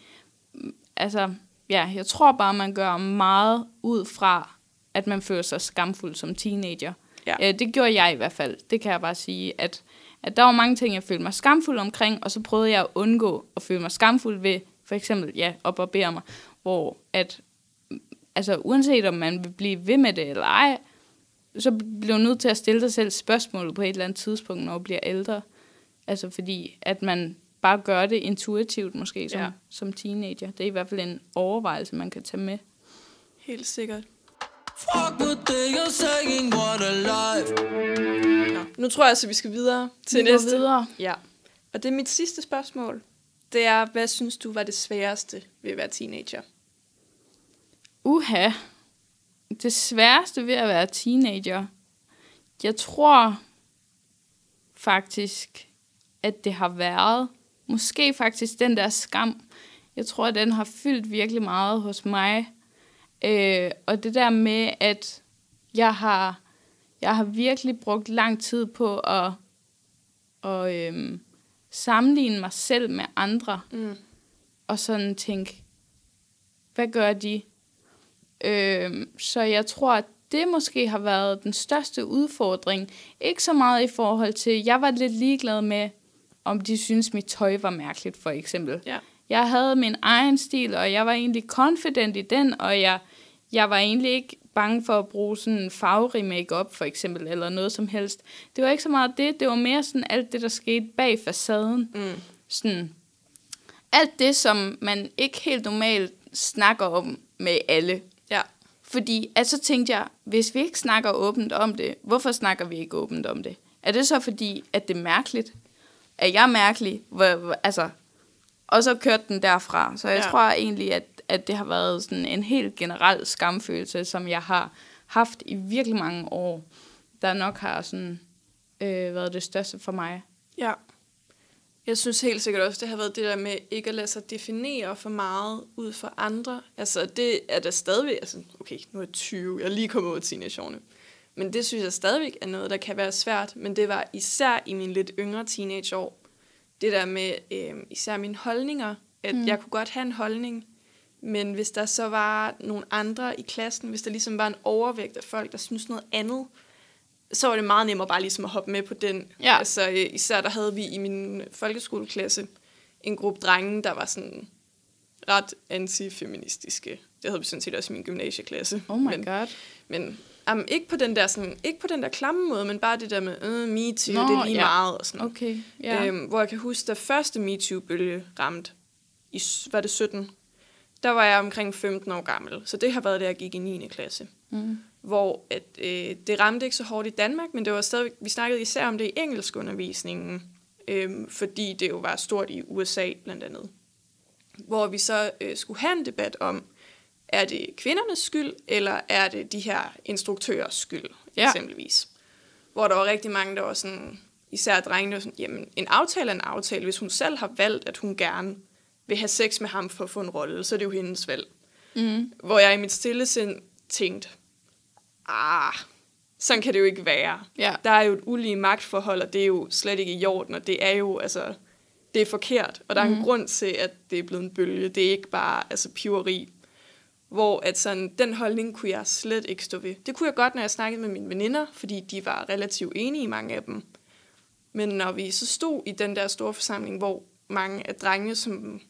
altså, ja, jeg tror bare, man gør meget ud fra, at man føler sig skamfuld som teenager. Ja. Øh, det gjorde jeg i hvert fald. Det kan jeg bare sige, at, at der var mange ting, jeg følte mig skamfuld omkring, og så prøvede jeg at undgå at føle mig skamfuld ved, for eksempel, ja, at barbere mig, hvor at, altså uanset om man vil blive ved med det eller ej, så bliver du nødt til at stille dig selv spørgsmålet på et eller andet tidspunkt, når du bliver ældre. Altså fordi, at man bare gør det intuitivt måske som, ja. Som teenager. Det er i hvert fald en overvejelse, man kan tage med. helt sikkert. Fuck with it, you're saying what a life. Nå, nu tror jeg altså, vi skal videre til Vi næste. videre. Ja. Og det er mit sidste spørgsmål. Det er, hvad synes du var det sværeste ved at være teenager? Uha. Det sværeste ved at være teenager, jeg tror faktisk, at det har været, måske faktisk den der skam, jeg tror, at den har fyldt virkelig meget hos mig. Øh, og det der med, at jeg har, jeg har virkelig brugt lang tid på at, og, øhm, sammenligne mig selv med andre, Mm. og sådan tænke, hvad gør de? Øhm, så jeg tror, at det måske har været den største udfordring. Ikke så meget i forhold til, jeg var lidt ligeglad med, om de synes mit tøj var mærkeligt, for eksempel. Ja. Jeg havde min egen stil, og jeg var egentlig confident i den, og jeg, jeg var egentlig ikke bange for at bruge sådan farverig makeup for eksempel, eller noget som helst. Det var ikke så meget det, det var mere sådan alt det, der skete bag facaden. Mm. Sådan, alt det, som man ikke helt normalt snakker om med alle. Ja. Fordi at så tænkte jeg, hvis vi ikke snakker åbent om det, hvorfor snakker vi ikke åbent om det? Er det så fordi, at det er mærkeligt? Er jeg mærkelig? Hvor, hvor, altså, og så kørte den derfra. Så jeg ja. Tror egentlig, at, at det har været sådan en helt generel skamfølelse, som jeg har haft i virkelig mange år, der nok har sådan, øh, været det største for mig. Ja. Jeg synes helt sikkert også, det har været det der med ikke at lade sig definere for meget ud for andre. Altså, det er der stadigvæk... Altså, okay, nu er jeg 20. Jeg er lige kommet ud af teenageårene. Men det synes jeg stadigvæk er noget, der kan være svært. Men det var især i mine lidt yngre teenageår. Det der med øh, især mine holdninger. At mm. jeg kunne godt have en holdning, men hvis der så var nogle andre i klassen, hvis der ligesom var en overvægt af folk, der synes noget andet, så var det meget nemmere bare ligesom at hoppe med på den. Ja. Altså, øh, især der havde vi i min folkeskoleklasse en gruppe drenge, der var sådan ret antifeministiske. Det havde vi sådan set også i min gymnasieklasse. Oh my men, god. Men um, ikke, på den der, sådan, ikke på den der klamme måde, men bare det der med, øh, me too, Nå, det er lige ja. meget. Og sådan. Okay, ja. Øhm, hvor jeg kan huske, da første MeToo-bølge ramte, i, var det 17, der var jeg omkring 15 år gammel. Så det har været, da jeg gik i 9. klasse. Mm. Hvor at, øh, det ramte ikke så hårdt i Danmark, men det var stadig, vi snakkede især om det i engelskundervisningen, øhm, fordi det jo var stort i USA blandt andet. Hvor vi så øh, skulle have en debat om, er det kvindernes skyld, eller er det de her instruktørers skyld, Ja. eksempelvis. Hvor der var rigtig mange, der var sådan, især drengene, var sådan, jamen, en aftale er en aftale. Hvis hun selv har valgt, at hun gerne vil have sex med ham for at få en rolle, så er det jo hendes valg. Mm. Hvor jeg i mit stille sind tænkte, ah, sådan kan det jo ikke være. Ja. Der er jo et ulige magtforhold, og det er jo slet ikke i orden, og det er jo, altså, det er forkert. Og der er en grund til, at det er blevet en bølge. Det er ikke bare, altså, piveri. Hvor at sådan, den holdning kunne jeg slet ikke stå ved. Det kunne jeg godt, når jeg snakkede med mine veninder, fordi de var relativt enige, mange af dem. Men når vi så stod i den der store forsamling, hvor mange af drengene, som,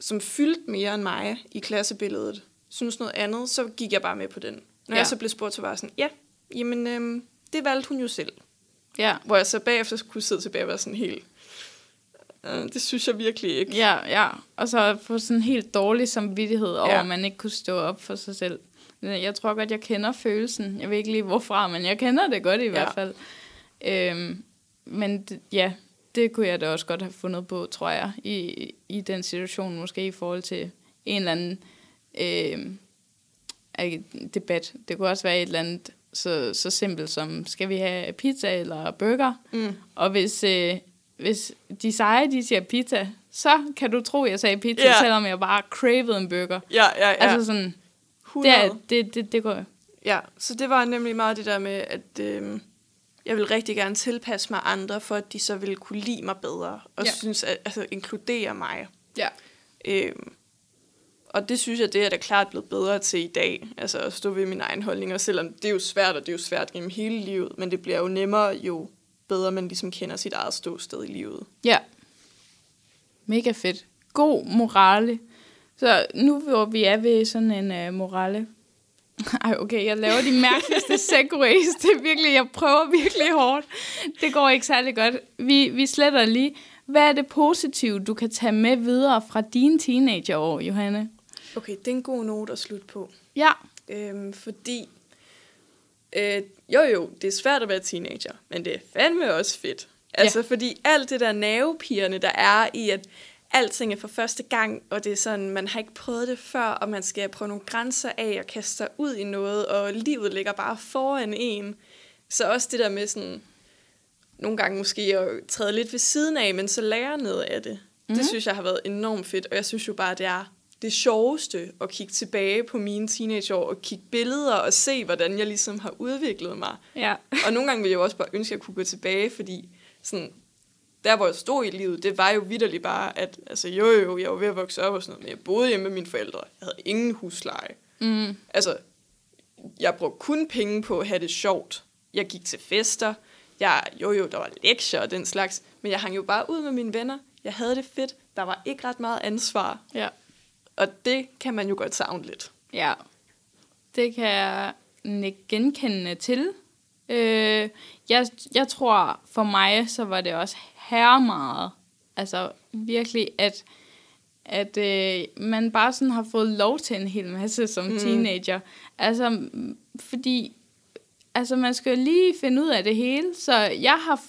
som fyldte mere end mig i klassebilledet, synes noget andet, så gik jeg bare med på den. Når Ja. jeg så blev spurgt, så var jeg sådan, ja, jamen, øhm, det valgte hun jo selv. Ja. Hvor jeg så bagefter kunne sidde tilbage og være sådan helt, øh, det synes jeg virkelig ikke. Ja, ja. Og så få sådan en helt dårlig samvittighed over, Ja. at man ikke kunne stå op for sig selv. Jeg tror godt, jeg kender følelsen. Jeg ved ikke lige hvorfra, men jeg kender det godt i ja. hvert fald. Øhm, men d- ja, det kunne jeg da også godt have fundet på, tror jeg, i, i den situation, måske i forhold til en eller anden ikke debat. Det kunne også være et eller andet så, så simpelt som, skal vi have pizza eller burger? Mm. Og hvis, øh, hvis de seje, de siger pizza, så kan du tro, jeg sagde pizza, Ja. selvom jeg bare cravede en burger. Ja, ja, ja. Altså sådan, det, 100. er, det, det, det går. Ja, så det var nemlig meget det der med, at øh, jeg vil rigtig gerne tilpasse mig andre, for at de så ville kunne lide mig bedre, og Ja. synes, at altså, inkludere mig. Ja. Øh, og det synes jeg, det er da klart blevet bedre til i dag, altså at stå ved mine egne holdninger, selvom det er jo svært, og det er jo svært gennem hele livet, men det bliver jo nemmere, jo bedre man ligesom kender sit eget ståsted i livet. Ja. Mega fedt. God morale. Så nu hvor vi er ved sådan en uh, morale. *laughs* Ej, okay, jeg laver de mærkeligste *laughs* segways. Det er virkelig, jeg prøver virkelig hårdt. Det går ikke særlig godt. Vi, vi sletter lige. Hvad er det positive, du kan tage med videre fra dine teenageår, Johanne? Okay, det er en god note at slutte på. Ja. Øhm, fordi, øh, jo jo, det er svært at være teenager, men det er fandme også fedt. Altså, Ja. fordi alt det der nervepirrende, der er i, at alting er for første gang, og det er sådan, man har ikke prøvet det før, og man skal prøve nogle grænser af og kaste sig ud i noget, og livet ligger bare foran en. Så også det der med sådan, nogle gange måske at træde lidt ved siden af, men så lære noget af det. Mm-hmm. Det synes jeg har været enormt fedt, og jeg synes jo bare, det er det sjoveste at kigge tilbage på mine teenageår og kigge billeder og se, hvordan jeg ligesom har udviklet mig. Ja. Og nogle gange vil jeg jo også bare ønske, at jeg kunne gå tilbage, fordi sådan, der, hvor jeg stod i livet, det var jo vidderligt bare, at altså, jo, jo, jeg var ved at vokse op og sådan noget, men jeg boede hjemme med mine forældre. Jeg havde ingen husleje. Mm. Altså, jeg brugte kun penge på at have det sjovt. Jeg gik til fester. Jeg, jo, jo, der var lektier og den slags. Men jeg hang jo bare ud med mine venner. Jeg havde det fedt. Der var ikke ret meget ansvar. Ja. Og det kan man jo godt savne lidt. Ja, det kan jeg nikke genkendende til. Øh, jeg, jeg tror, for mig, så var det også herre meget. Altså virkelig, at, at øh, man bare sådan har fået lov til en hel masse som mm. teenager. Altså, fordi altså, man skal jo lige finde ud af det hele. Så jeg har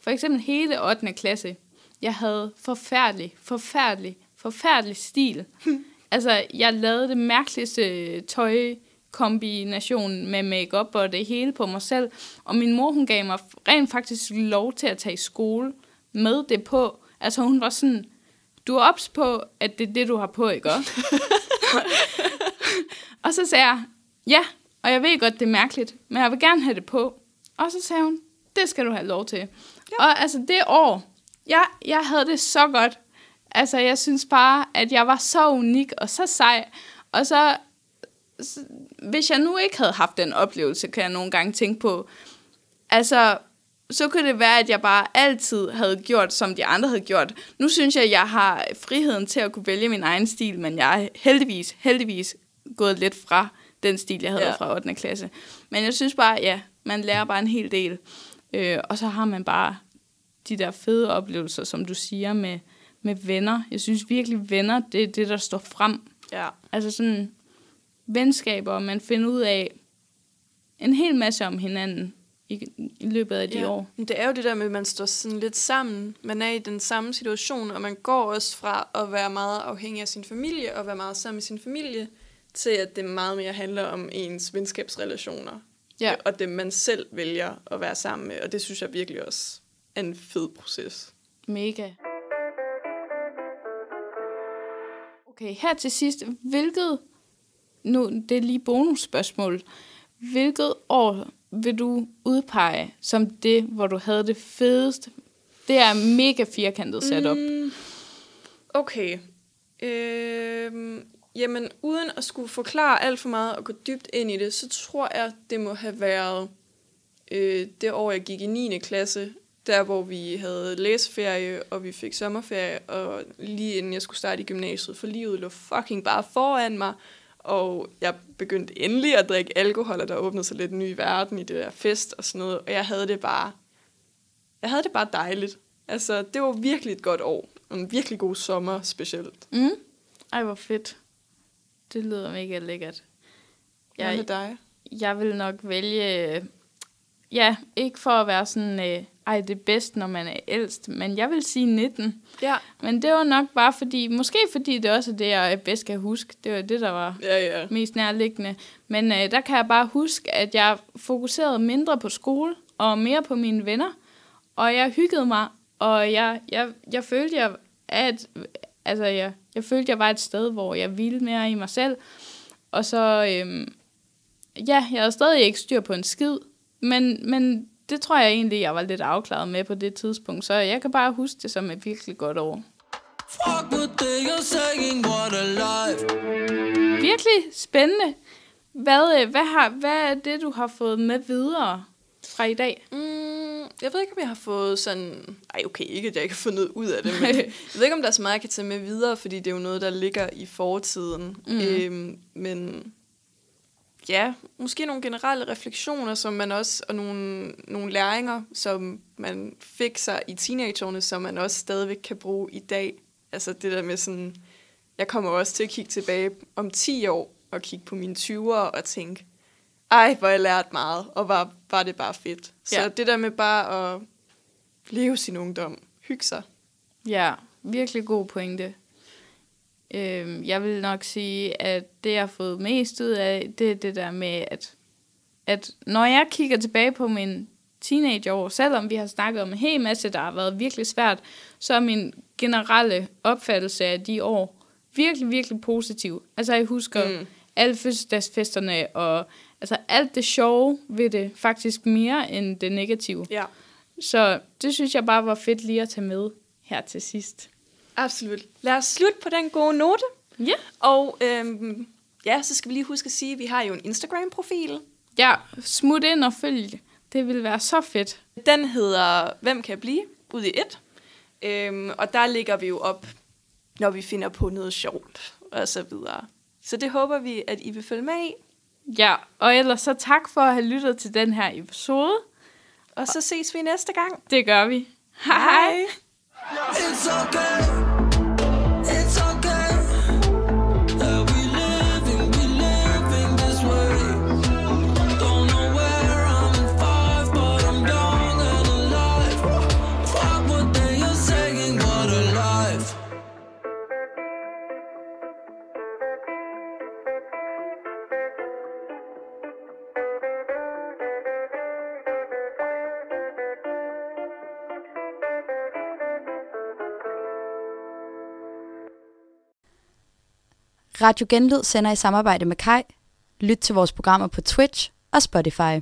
for eksempel hele 8. klasse, jeg havde forfærdelig, forfærdelig, forfærdelig stil. *laughs* altså, jeg lavede det mærkeligste tøj kombination med makeup og det hele på mig selv. Og min mor, hun gav mig rent faktisk lov til at tage i skole med det på. Altså, hun var sådan, du er ops på, at det er det, du har på, ikke også? *laughs* og så sagde jeg, ja, og jeg ved godt, det er mærkeligt, men jeg vil gerne have det på. Og så sagde hun, det skal du have lov til. Ja. Og altså det år, jeg, jeg havde det så godt. Altså jeg synes bare, at jeg var så unik og så sej. Og så, så hvis jeg nu ikke havde haft den oplevelse, kan jeg nogle gange tænke på, altså så kunne det være, at jeg bare altid havde gjort, som de andre havde gjort. Nu synes jeg, at jeg har friheden til at kunne vælge min egen stil, men jeg er heldigvis, heldigvis gået lidt fra den stil, jeg havde ja. Fra 8. klasse. Men jeg synes bare, ja, man lærer bare en hel del. Øh, og så har man bare de der fede oplevelser, som du siger, med, med venner. Jeg synes virkelig, venner, det er det, der står frem. Ja. Altså sådan venskaber, man finder ud af en hel masse om hinanden i, i løbet af de ja. år. Men det er jo det der med, at man står sådan lidt sammen. Man er i den samme situation, og man går også fra at være meget afhængig af sin familie, og være meget sammen med sin familie, til at det meget mere handler om ens venskabsrelationer. Ja. Og dem, man selv vælger at være sammen med. Og det synes jeg virkelig også er en fed proces. Mega. Okay, her til sidst. Hvilket, nu det er lige bonusspørgsmål. Hvilket år vil du udpege som det, hvor du havde det fedeste? Det er mega firkantet setup. Mm. Okay. Øhm, jamen, uden at skulle forklare alt for meget og gå dybt ind i det, så tror jeg, det må have været øh, det år, jeg gik i 9. klasse, der hvor vi havde læseferie, og vi fik sommerferie, og lige inden jeg skulle starte i gymnasiet, for livet lå fucking bare foran mig, og jeg begyndte endelig at drikke alkohol, og der åbnede sig lidt en ny verden i det der fest og sådan noget, og jeg havde det bare, jeg havde det bare dejligt. Altså, det var virkelig et godt år. Og En virkelig god sommer specielt. Mm. Ej, hvor fedt. Det lyder mega lækkert. Hvad Jeg, med dig? jeg vil nok vælge... Ja, ikke for at være sådan... Øh, ej, det er bedst, når man er ældst. Men jeg vil sige 19. Ja. Men det var nok bare fordi... Måske fordi det også er det, jeg bedst kan huske. Det var det, der var Ja, ja. mest nærliggende. Men øh, der kan jeg bare huske, at jeg fokuserede mindre på skole og mere på mine venner. Og jeg hyggede mig, og jeg, jeg, jeg følte, jeg, at, altså, jeg, jeg følte, jeg var et sted, hvor jeg hvilede mere i mig selv. Og så, øhm, ja, jeg havde stadig ikke styr på en skid, men, men det tror jeg egentlig, jeg var lidt afklaret med på det tidspunkt. Så jeg kan bare huske det som et virkelig godt år. Fuck with you're saying what a life. Virkelig spændende. Hvad, øh, hvad, har, hvad er det, du har fået med videre fra i dag? Mm, jeg ved ikke, om jeg har fået sådan... Ej, okay, ikke at jeg ikke har fået noget ud af det, men *laughs* jeg ved ikke, om der er så meget, jeg kan tage med videre, fordi det er jo noget, der ligger i fortiden. Mm. Øhm, men ja, måske nogle generelle refleksioner, som man også, og nogle, nogle læringer, som man fik sig i teenageårene, som man også stadigvæk kan bruge i dag. Altså det der med sådan... Jeg kommer også til at kigge tilbage om 10 år og kigge på mine 20'ere og tænke, ej, hvor jeg lært meget, og var, var det bare fedt. Så Ja. det der med bare at leve sin ungdom, hygge sig. Ja, virkelig god pointe. Øhm, jeg vil nok sige, at det, jeg har fået mest ud af, det er det der med, at, at når jeg kigger tilbage på min teenageår, selvom vi har snakket om en hel masse, der har været virkelig svært, så er min generelle opfattelse af de år virkelig, virkelig positiv. Altså, jeg husker mm. alle fødselsdagsfesterne, og altså, alt det sjove ved det, faktisk mere end det negative. Ja, Så det synes jeg bare var fedt lige at tage med her til sidst. Absolut. Lad os slutte på den gode note. Ja. Og øhm, ja, så skal vi lige huske at sige, at vi har jo en Instagram-profil. Ja, smut ind og følg. Det vil være så fedt. Den hedder Hvem kan blive? Ud i et. Øhm, og der ligger vi jo op, når vi finder på noget sjovt og så videre. Så det håber vi, at I vil følge med i. Ja, og ellers så tak for at have lyttet til den her episode. Og så ses vi næste gang. Det gør vi. Hej. It's okay. Radio Genlyd sender i samarbejde med Kai. Lyt til vores programmer på Twitch og Spotify.